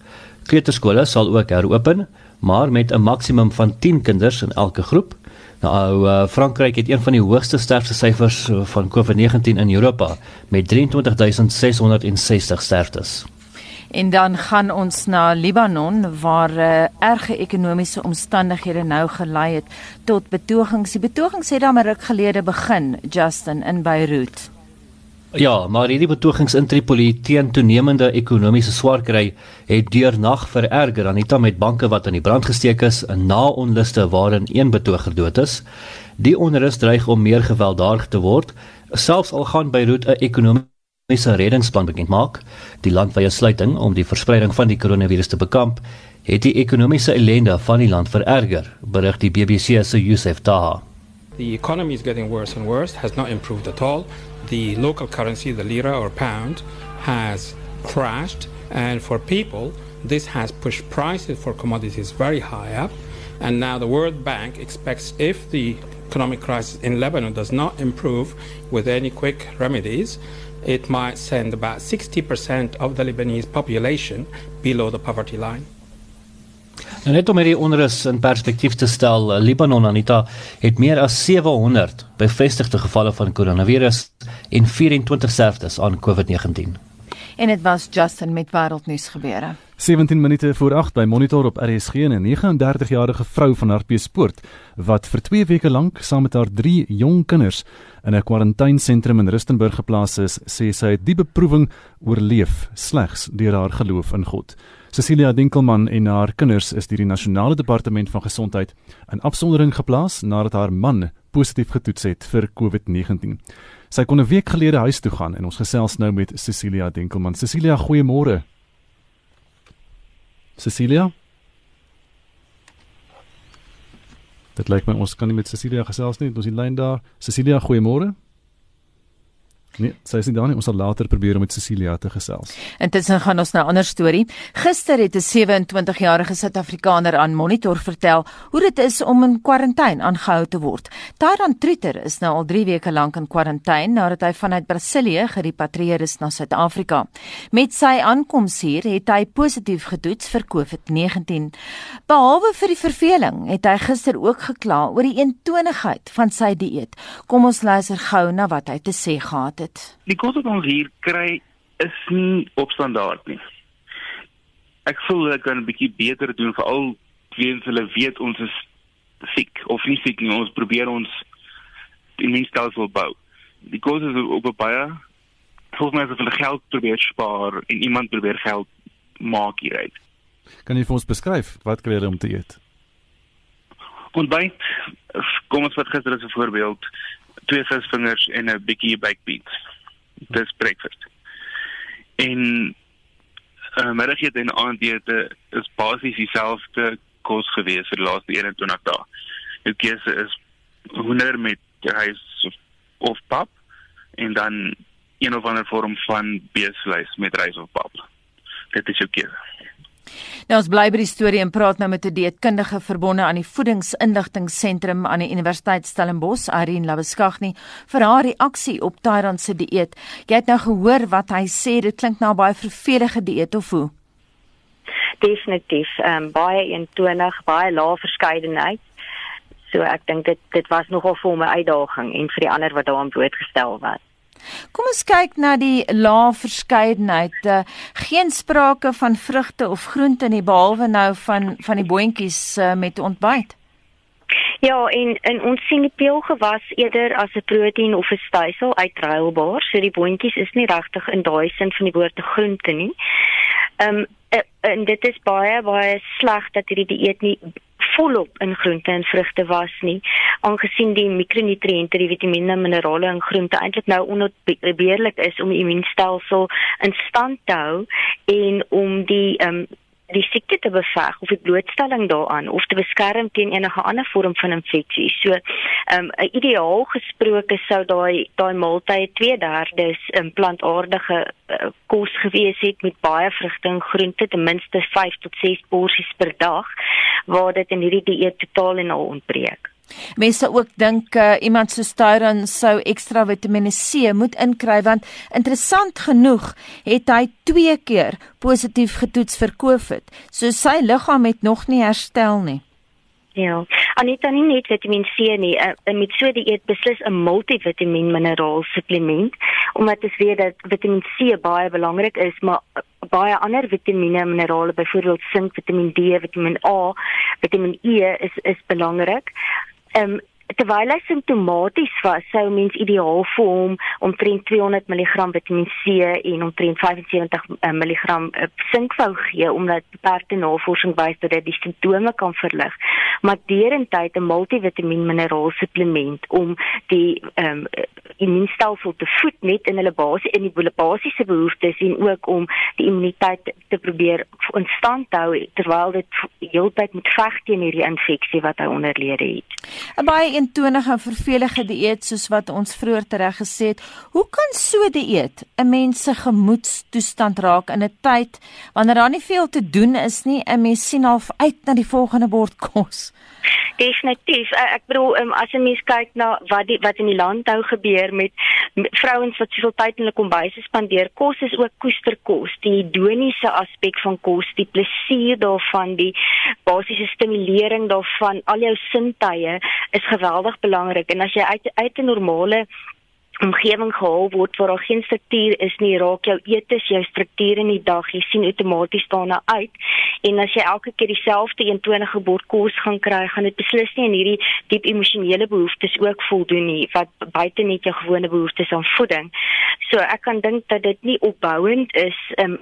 Kleuterskole sal ook heropen, maar met 'n maksimum van 10 kinders in elke groep. Nou, uh, Frankryk het een van die hoogste sterftesyfers van COVID-19 in Europa met 23660 sterftes. En dan gaan ons na Libanon waar uh, erge ekonomiese omstandighede nou gelei het tot betogings. Die betogings het dan 'n ruk gelede begin, Justin in Beirut. Ja, maar hierdie betogings in Tripoli teen toenemende ekonomiese swaarkry het deur nag vererger aan dit met banke wat aan die brand gesteek is en na onluste waarin een betoger dood is. Die onrus dreig om meer gewelddadig te word, selfs al gaan Beirut 'n ekonomie se reddingsplan bekend maak. Die landwyse sluiting om die verspreiding van die koronavirus te bekamp, het die ekonomiese ellende van die land vererger, berig die BBC se Youssef Taha. The economy is getting worse and worse, has not improved at all. The local currency, the lira or pound, has crashed and for people this has pushed prices for commodities very high up. And now the World Bank expects if the economic crisis in Lebanon does not improve with any quick remedies, it might send about 60% of the Lebanese population below the poverty line. En net om hierdie onrus in perspektief te stel, eh, Libanon Anita het meer as 700 bevestigde gevalle van koronavirus en 24 sterftes aan COVID-19. En dit was Justin met wêreldnuus gebeure. 17 minute voor 8 by Monitor op RSG en 'n 39-jarige vrou van Hartbeespoort wat vir 2 weke lank saam met haar 3 jong kinders in 'n kwarantainesentrum in Rustenburg geplaas is, sê sy het die beproewing oorleef slegs deur haar geloof in God. Cecilia Dinkelman en haar kinders is deur die Nasionale Departement van Gesondheid in afsondering geplaas nadat haar man positief getoets het vir COVID-19. Sy kon 'n week gelede huis toe gaan en ons gesels nou met Cecilia Dinkelman. Cecilia, goeiemôre. Cecilia? Dit lyk my ons kan nie met Cecilia gesels nie. Ons die lyn daar. Cecilia, goeiemôre. Nee, sy sê dan ons sal later probeer om met Cecilia te gesels. Intussen gaan ons na 'n ander storie. Gister het 'n 27-jarige Suid-Afrikaner aan Monitor vertel hoe dit is om in kwarantyne aangehou te word. Tyran Truter is nou al 3 weke lank in kwarantyne nadat hy vanuit Brasilië gerepatrieer is na Suid-Afrika. Met sy aankoms hier het hy positief getoets vir COVID-19. Behalwe vir die verveling, het hy gister ook gekla oor die eentonigheid van sy dieet. Kom ons luister gou na wat hy te sê gehad dit? Die kos wat ons hier kry is nie op standaard nie. Ek voel ek kan 'n bietjie beter doen vir al weens hulle weet ons is siek of nie siek nie. Ons probeer ons immuunstelsel bou. Die kos is op 'n baie hoef mense vir geld probeer spaar en iemand probeer geld maak hieruit. Kan jy vir ons beskryf wat kry jy om te eet? Ontbyt, kom ons vat gister as 'n voorbeeld twee visvingers en 'n bietjie baked beans. Dis breakfast. En uh, middagete en aandete is basies dieselfde kos gewees vir die laaste 21 dae. Jou keuse is hoender met rys of, of pap en dan een of ander vorm van beesvleis met rys of pap. Dit is jou keuse. Nou ons bly by die storie en praat nou met 'n dieetkundige verbonde aan die voedingsinligtingseentrum aan die Universiteit Stellenbosch, Irene Labeskagni, vir haar reaksie op Tyran se dieet. Jy het nou gehoor wat hy sê, dit klink na 'n baie vervelige dieet of hoe? Definitief, ehm um, baie eentonig, baie lae verskeidenheid. So ek dink dit dit was nogal vir my uitdaging en vir die ander wat daaraan blootgestel was. Kom ons kyk na die lae verskeidenheid. Uh, geen sprake van vrugte of groente nie behalwe nou van van die boontjies uh, met ontbyt. Ja, en en ons sien die peulgewas eerder as 'n proteïen of 'n stysel uitruilbaar. So die boontjies is nie regtig in daai sin van die woord te groente nie. Ehm um, en dit is baie baie sleg dat hierdie dieet nie volop in groente en vrugte was nie aangesien die mikronutriënte die vitamiene en minerale in groente eintlik nou onontbeerlik is om die immuunstelsel in stand te hou en om die um, die siekte te beveg of die blootstelling daaraan of te beskerm teen enige ander vorm van infeksie. So, ehm um, ideaal gesproke sou daai daai maaltyd 2/3 in plantaardige uh, kos gewees het met baie vrugte en groente, ten minste 5 tot 6 porsies per dag, waar dit in hierdie dieet totaal en al ontbreek. Mense ook dink uh, iemand so styron sou ekstra Vitamiene C moet inkry want interessant genoeg het hy 2 keer positief getoets vir COVID. So sy liggaam het nog nie herstel nie. Ja, Anita nie net Vitamiene C nie, uh, met so die eet beslis 'n multivitamiin mineraal supplement omdat dit weet dat Vitamiene C baie belangrik is, maar uh, baie ander vitamiene en minerale, byvoorbeeld sink, Vitamiene D, Vitamiene A, Vitamiene E is is belangrik ehm um, terwyl hy simptomaties was, sou mens ideaal vir hom omtrent 200 mg Vitamiin C en omtrent 75 mg sink wou gee omdat beperkte navorsing wys dat dit die simptome kan verlig. Maar derentyd 'n multivitamiin mineraal supplement om die um, immuunstelsel te voed net in hulle basis in die basiese behoeftes en ook om die immuniteit te probeer in stand hou terwyl dit heeltyd moet veg teen hierdie infeksie wat hy onderlede het. 'n Baie eentonige en vervelige dieet soos wat ons vroeër tereg gesê het. Hoe kan so 'n dieet 'n mens se gemoedstoestand raak in 'n tyd wanneer daar nie veel te doen is nie, 'n mens sien half uit na die volgende bord kos? Definitief. Eh, ek bedoel, um, as 'n mens kyk na wat die wat in die land nou gebeur met, met vrouens wat soveel tyd in hulle kombuise spandeer, kos is ook koesterkos. Die hedoniese aspek van kos, die plesier daarvan, die basiese stimulering daarvan, al jou sintuie is geweldig belangrik. En as jy uit uit 'n normale omgewing gehaal word waar daar geen struktuur is nie, raak jou eetes, jou strukture in die dag, jy sien outomaties daarna uit. En as jy elke keer dieselfde eentonige bord kos gaan kry, gaan dit beslis nie in hierdie diep emosionele behoeftes ook voldoen nie wat buite net jou gewone behoeftes aan voeding. So ek kan dink dat dit nie opbouend is um,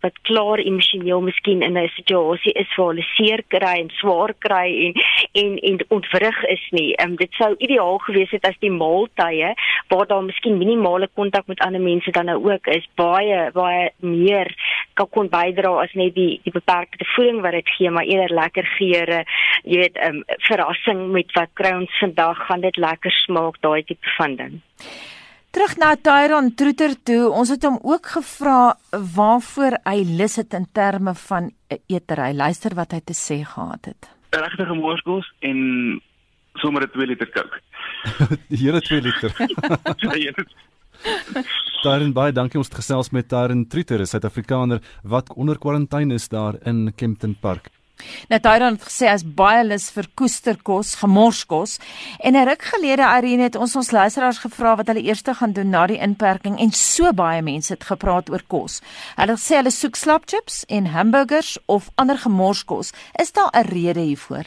wat klaar emosioneel miskien in 'n situasie is waar hulle seer kry en swaar kry en en en ontwrig is nie. Um, dit sou ideaal gewees het as die maaltye waar daar miskien minimale kontak met ander mense dan nou ook is baie baie meer kan kon bydra as net die die beperkte voeding wat dit gee, maar eerder lekker geure, jy weet, um, verrassing met wat kry ons vandag, gaan dit lekker smaak, daai tipe van ding. Terug na Tyron Troeter toe. Ons het hom ook gevra waarvoor hy lus het in terme van eetery. Luister wat hy te sê gehad het. Regtig gemorskos en sommer 'n 2 liter Coke. Die hele 2 liter. <laughs> Daarin <laughs> baie dankie ons het gesels met Tyron Troeter, 'n Suid-Afrikaner wat onder kwarantyne is daar in Kempton Park. Natairan het gesê as baie lus vir koesterkos, gemorskos en 'n ruk gelede Irene het ons ons luisteraars gevra wat hulle eers gaan doen na die inperking en so baie mense het gepraat oor kos. Hulle sê hulle soek slapchips en hamburgers of ander gemorskos. Is daar 'n rede hiervoor?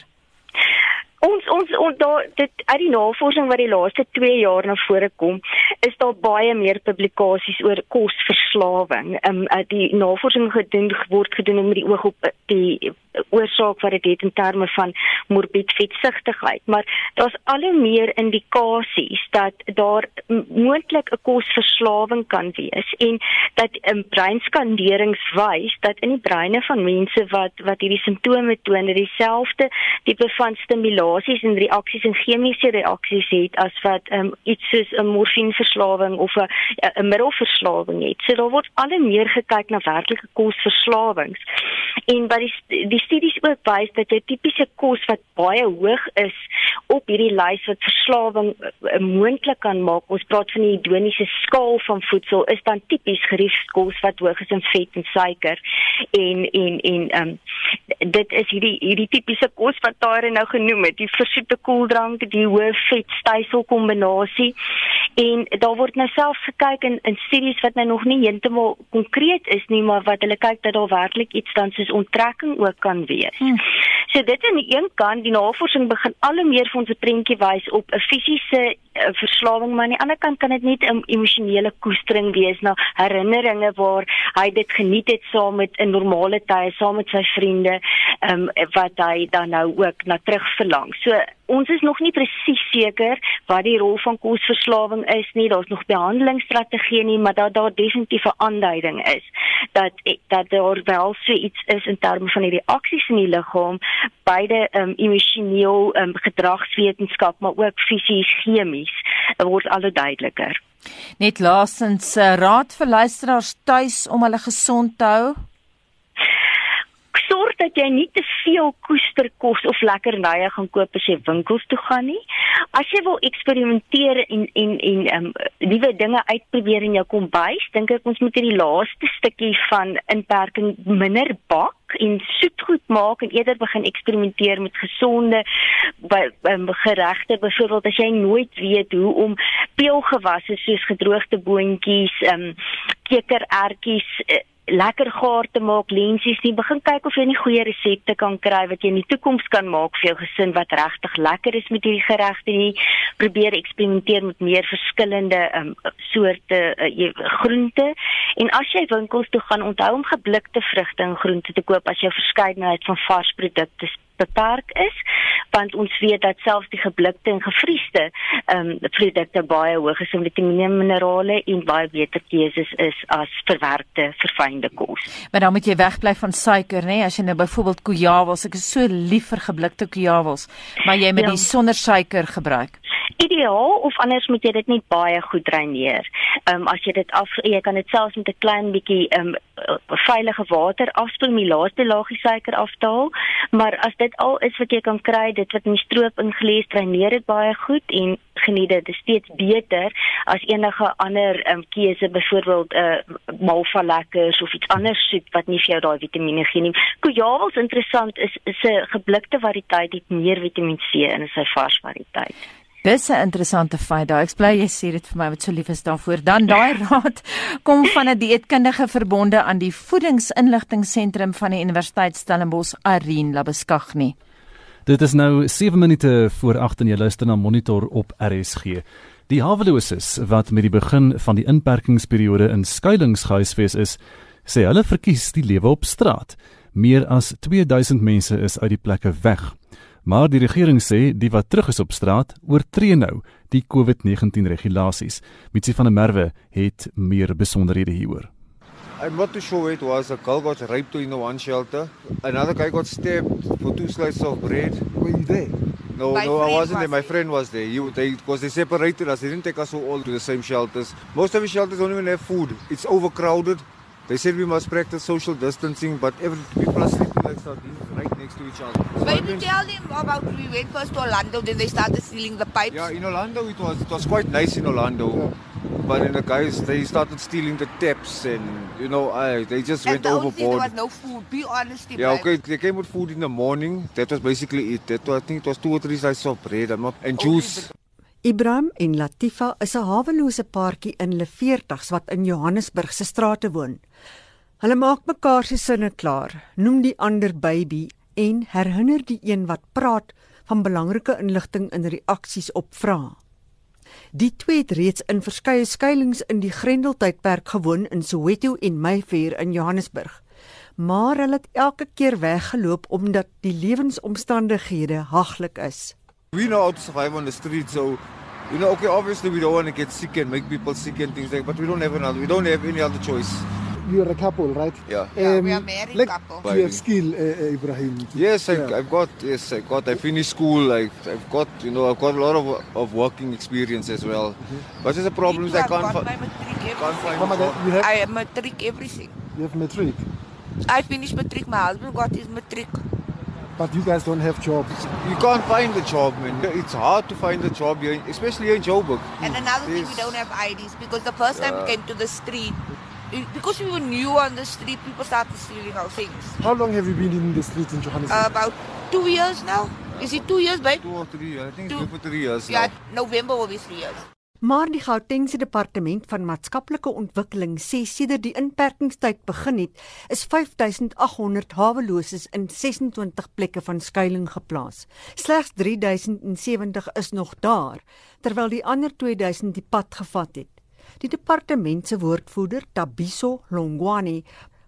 ons ons ons daar dit uit die navorsing wat die laaste 2 jaar na vore kom, is daar baie meer publikasies oor kosverslawing. Ehm um, die navorsing gedoen word gedoen met die oog op die oorsaak wat dit het in terme van morbid vetsigtigheid, maar daar's al hoe meer indikasies dat daar moontlik 'n kosverslawing kan wees en dat 'n um, breinskanderings wys dat in die breine van mense wat wat hierdie simptome toon, dieselfde tipe van stimulasie stimulasies en reaksies en chemiese reaksies het as wat um, iets soos 'n morfineverslawing of 'n 'n middelverslawing het. So daar word al meer gekyk na werklike kosverslawings. En wat die die studies ook wys dat jy tipiese kos wat baie hoog is op hierdie lys wat verslawing uh, moontlik kan maak. Ons praat van die hedoniese skaal van voedsel is dan tipies geriefkos wat hoog is in vet en suiker. En en en um, dit is hierdie hierdie tipiese kos wat daar nou genoem het die versoete koeldrank, die hoë vet stysel kombinasie. En daar word nou self gekyk in in studies wat nou nog nie heeltemal konkreet is nie, maar wat hulle kyk dat daar werklik iets dan soos onttrekking ook kan wees. Hmm. So dit aan die een kant, die navorsing begin al hoe meer vir ons 'n prentjie wys op 'n fisiese uh, verslawing, maar aan die ander kant kan dit net 'n emosionele koestering wees na herinneringe waar hy dit geniet het saam met 'n normale tye, saam met sy vriende, ehm um, wat hy dan nou ook na terug verlang. So ons is nog nie presies seker wat die rol van kosverslawing is nie. Daar's nog behandelingsstrategieë nie, maar dat daar definitief 'n aanduiding is dat dat daar wel so iets is in terme van die reaksies in die liggaam, beide um, emosioneel, um, gedragswetenskap, maar ook fisies, chemies, word al duideliker. Net laasens uh, raad vir luisteraars tuis om hulle gesond te hou dat jy nie te veel koesterkos of lekkernye gaan koop as jy winkels toe gaan nie. As jy wil eksperimenteer en en en ehm um, nuwe dinge uitprobeer in jou kombuis, dink ek ons moet hierdie laaste stukkie van inperking minder bak en soetgoed maak en eerder begin eksperimenteer met gesonde um, geregte byvoorbeeld as jy nooit weet hoe om peulgewasse soos gedroogde boontjies, ehm um, kekerertjies uh, lekker gaar te maak, lensies nie. Begin kyk of jy nie goeie resepte kan kry wat jy in die toekoms kan maak vir jou gesin wat regtig lekker is met hierdie geregte nie. Probeer eksperimenteer met meer verskillende um, soorte uh, groente. En as jy winkels toe gaan, onthou om geblikte vrugte en groente te koop as jy verskeidenheid van vars produkte beperk is want ons weet dat selfs die geblikte en gevriesde ehm um, produkte baie hoog is in vitamiene en minerale en baie beter keuses is as verwerkte verfynde kos. Maar dan moet jy wegbly van suiker nê as jy nou byvoorbeeld kujawels, ek is so lief vir geblikte kujawels, maar jy moet ja. die sonder suiker gebruik ideaal of anders moet jy dit net baie goed dreineer. Ehm um, as jy dit af jy kan dit selfs met 'n klein bietjie ehm um, veilige water afspoel om die laaste laagie suiker af te haal, maar as dit al is wat jy kan kry, dit wat in die stroop ingelees, dreineer dit baie goed en geniet dit. Dit is steeds beter as enige ander um, keuse, byvoorbeeld 'n uh, eh, malva lekkers of iets anders soet wat nie vir jou daai vitamiene gee nie. Kujawels interessant is is 'n geblikte variëteit het meer Vitamiin C in sy vars variëteit. Dis 'n interessante feit. Daai ek bly jy sê dit vir my wat so lief is daarvoor. Dan daai <laughs> raad kom van 'n dieetkundige verbonde aan die voedingsinligtingseentrum van die Universiteit Stellenbosch Arien Labeskagni. Dit is nou 7 minute voor 8 en jy luister na Monitor op RSG. Die haweloses wat met die begin van die inperkingsperiode in skuilings gehuisves is, sê hulle verkies die lewe op straat. Meer as 2000 mense is uit die plekke weg. Maar die regering sê die wat terug is op straat oortree nou die COVID-19 regulasies. Mitsi van der Merwe het meer besonderhede hieroor. I'm not too sure where it was. A girl got raped in the one shelter. Another guy got stabbed for two slices of bread. Were you there? No, My no, I wasn't there. My friend was there. He, they, because they separated us. They didn't take us all to the same shelters. Most of the shelters don't even have food. It's overcrowded. They said we must practice social distancing, but every people are sleeping like sardines right next to each other. So when you tell them about we went first to Orlando, then they started stealing the pipes. Yeah, in Orlando it was it was quite nice in Orlando. Yeah. But in the guys, they started stealing the taps, and you know, I they just and went the overboard. There was no food. Be honest. Yeah, okay. They came with food in the morning. That was basically it. That was, I think it was two or three slices of bread. I'm not and juice. Ibrahim en Latifa is 'n hawelose paartjie in hulle 40's wat in Johannesburg se strate woon. Hulle maak mekaar se sinne klaar, noem die ander baby en herinner die een wat praat van belangrike inligting in reaksies op vrae. Die twee het reeds in verskeie skuilings in die Grendeltydperk gewoon in Soweto en Mayfair in Johannesburg. Maar hulle het elke keer weggeloop omdat die lewensomstandighede haglik is. We know how to survive on the street so you know okay obviously we don't want to get sick and make people sick and things like but we don't have another we don't have any other choice. you're a couple, right? Yeah. Yeah, we are married like, couple. You have skill, uh, uh, Ibrahim. Yes, I, Yeah. I've got. Yes, I got. I finished school. I, I've got. You know, I've got a lot of of working experience as well. But there's a problem is I can't. got fi- my matric can't find. Mama, a that job. you have I am matric everything. you have matric, I finished matric. My husband got his matric. But you guys don't have jobs. You can't find a job, man. It's hard to find a job here, especially here in Joburg. And another thing, we don't have IDs because the first time we came to the street, because we were new on the street, people started stealing our things. How long have you been in the street in Johannesburg? Uh, about two years now. Is it two years, babe? Two or three. years. I think Two. it's been for three years Yeah, now. November will be three years. Maar die Gautengse Departement van Maatskaplike Ontwikkeling sê sedert die inperkingstyd begin het, is 5800 haweloses in 26 plekke van skuilings geplaas. Slegs 3070 is nog daar, terwyl die ander 2000 die pad gevat het. Die departement se woordvoerder, Tabiso Longwane,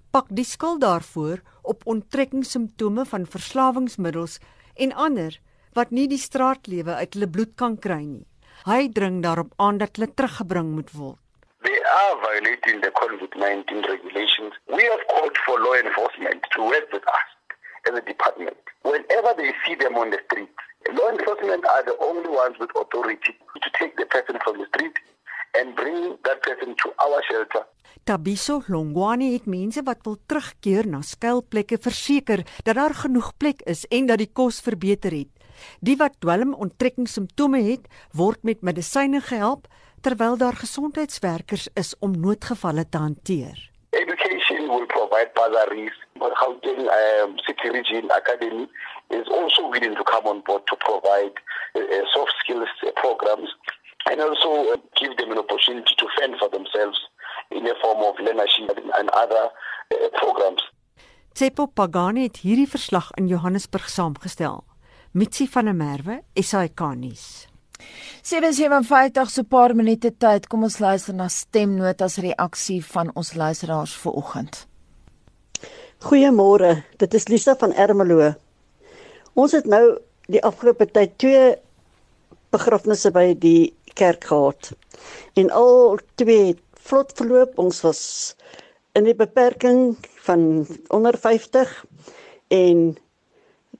pak die skuld daarvoor op onttrekkingssimptome van verslawingsmiddels en ander wat nie die straatlewe uit hulle bloed kan kry nie. Hy dring daarop aan dat hulle teruggebring moet word. They are violating the COVID-19 regulations. We have called for law enforcement to work with us as a department. Whenever they see them on the street, law enforcement are the only ones with authority to take the person from the street and bring that person to our shelter. Tabiso Longwane het mense wat wil terugkeer na skuilplekke verseker dat daar genoeg plek is en dat die kos verbeter het. Die wat dwelmontrekkingssimptome het, word met medisyne gehelp terwyl daar gesondheidswerkers is om noodgevalle te hanteer. Education will provide bursaries. Gauteng um, City Region Academy is also willing to come on board to provide uh, uh, soft skills uh, programs and also uh, give them an opportunity to fend for themselves in a form of learnership and other uh, programs. Tsepo Pagani het hierdie verslag in Johannesburg saamgestel. Mitsi van der Merwe, SAK nuus. 757 so 'n paar minute tyd. Kom ons luister na stemnotas reaksie van ons luisteraars vanoggend. Goeiemôre, dit is Lisa van Ermelo. Ons het nou die afgelope tyd twee begrafnisse by die kerk gehad. En al twee het vlot verloop. Ons was in die beperking van onder 50 en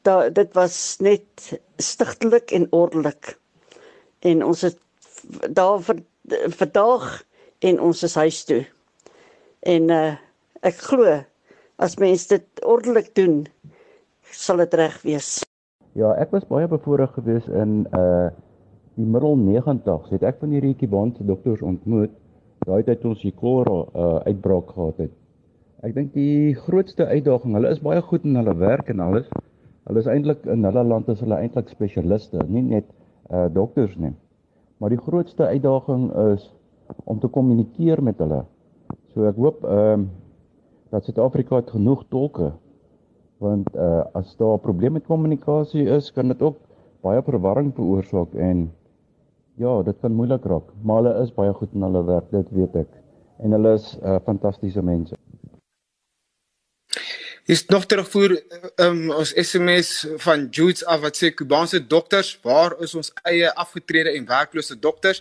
da, dit was net stigtelik en ordelik. En ons het daar vir vandag en ons is huis toe. En uh, ek glo as mense dit ordelik doen, sal dit reg wees. Ja, ek was baie bevoorreg geweest in uh die middel 90s. Het ek van die Rietjie Bond dokters ontmoet. Daai tyd toe ons die kolera uh uitbraak gehad het. Ek dink die grootste uitdaging, hulle is baie goed in hulle werk en alles. Hulle is eintlik in hulle land is hulle eintlik spesialiste, nie net uh dokters nie. Maar die grootste uitdaging is om te kommunikeer met hulle. So ek hoop ehm um, dat Suid-Afrika het genoeg tolke want uh, as daar 'n probleem met kommunikasie is, kan dit ook baie verwarring veroorsaak en ja, dit kan moeilik raak. Maar hulle is baie goed in hulle werk, dit weet ek. En hulle is uh, fantastiese mense. Is nog terugvoer um, ons SMS van Judes af wat sê Kubaanse dokters, waar is ons eie afgetrede en werklose dokters?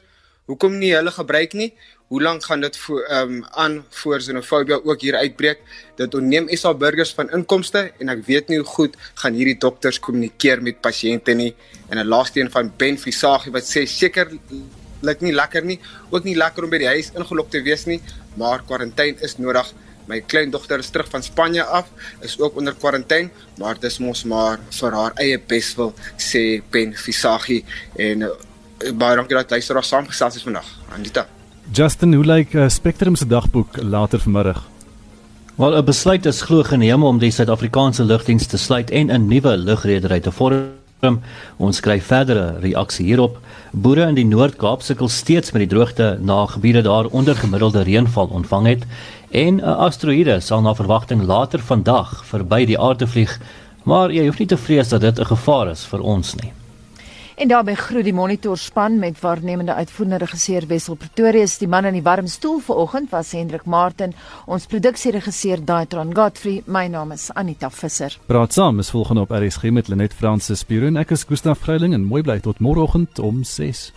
Hoekom nie hulle gebruik nie? Hoe lank gaan dit voor um, aan voor xenofobie ook hier uitbreek? Dit onneem SA burgers van inkomste en ek weet nie hoe goed gaan hierdie dokters kommunikeer met pasiënte nie. En 'n laaste een van Ben Visagie wat sê seker lyk nie lekker nie, ook nie lekker om by die huis ingelok te wees nie, maar kwarantyne is nodig. My kleindogter is terug van Spanje af, is ook onder kwarantyne, maar dis mos maar vir haar eie beswil sê Ben Visagie en uh, baie dankie dat so daar saamgesels het vandag. Anita. Justin, hoe lyk uh, Spectrum se dagboek later vanmiddag? Wel 'n besluit is glo geneem om die Suid-Afrikaanse lugdiens te sluit en 'n nuwe lugredery te vorm. Ons skryf verdere reaksie hierop. Boere in die Noord-Kaap sukkel steeds met die droogte na gebiede daar onder gemiddelde reënval ontvang het en 'n asteroïde sal na verwagting later vandag verby die aarde vlieg, maar jy hoef nie te vrees dat dit 'n gevaar is vir ons nie. En daarmee groet die monitor span met waarnemende uitvoerende regisseur Wessel Pretorius. Die man in die warm stoel vanoggend was Hendrik Martin, ons produksieregisseur Daitron Godfrey. My naam is Anita Visser. Praat saam is volgende op RSG met Lenet Fransis Spiron. Ek is Gustaf Greiling en mooi bly tot môreoggend om 6.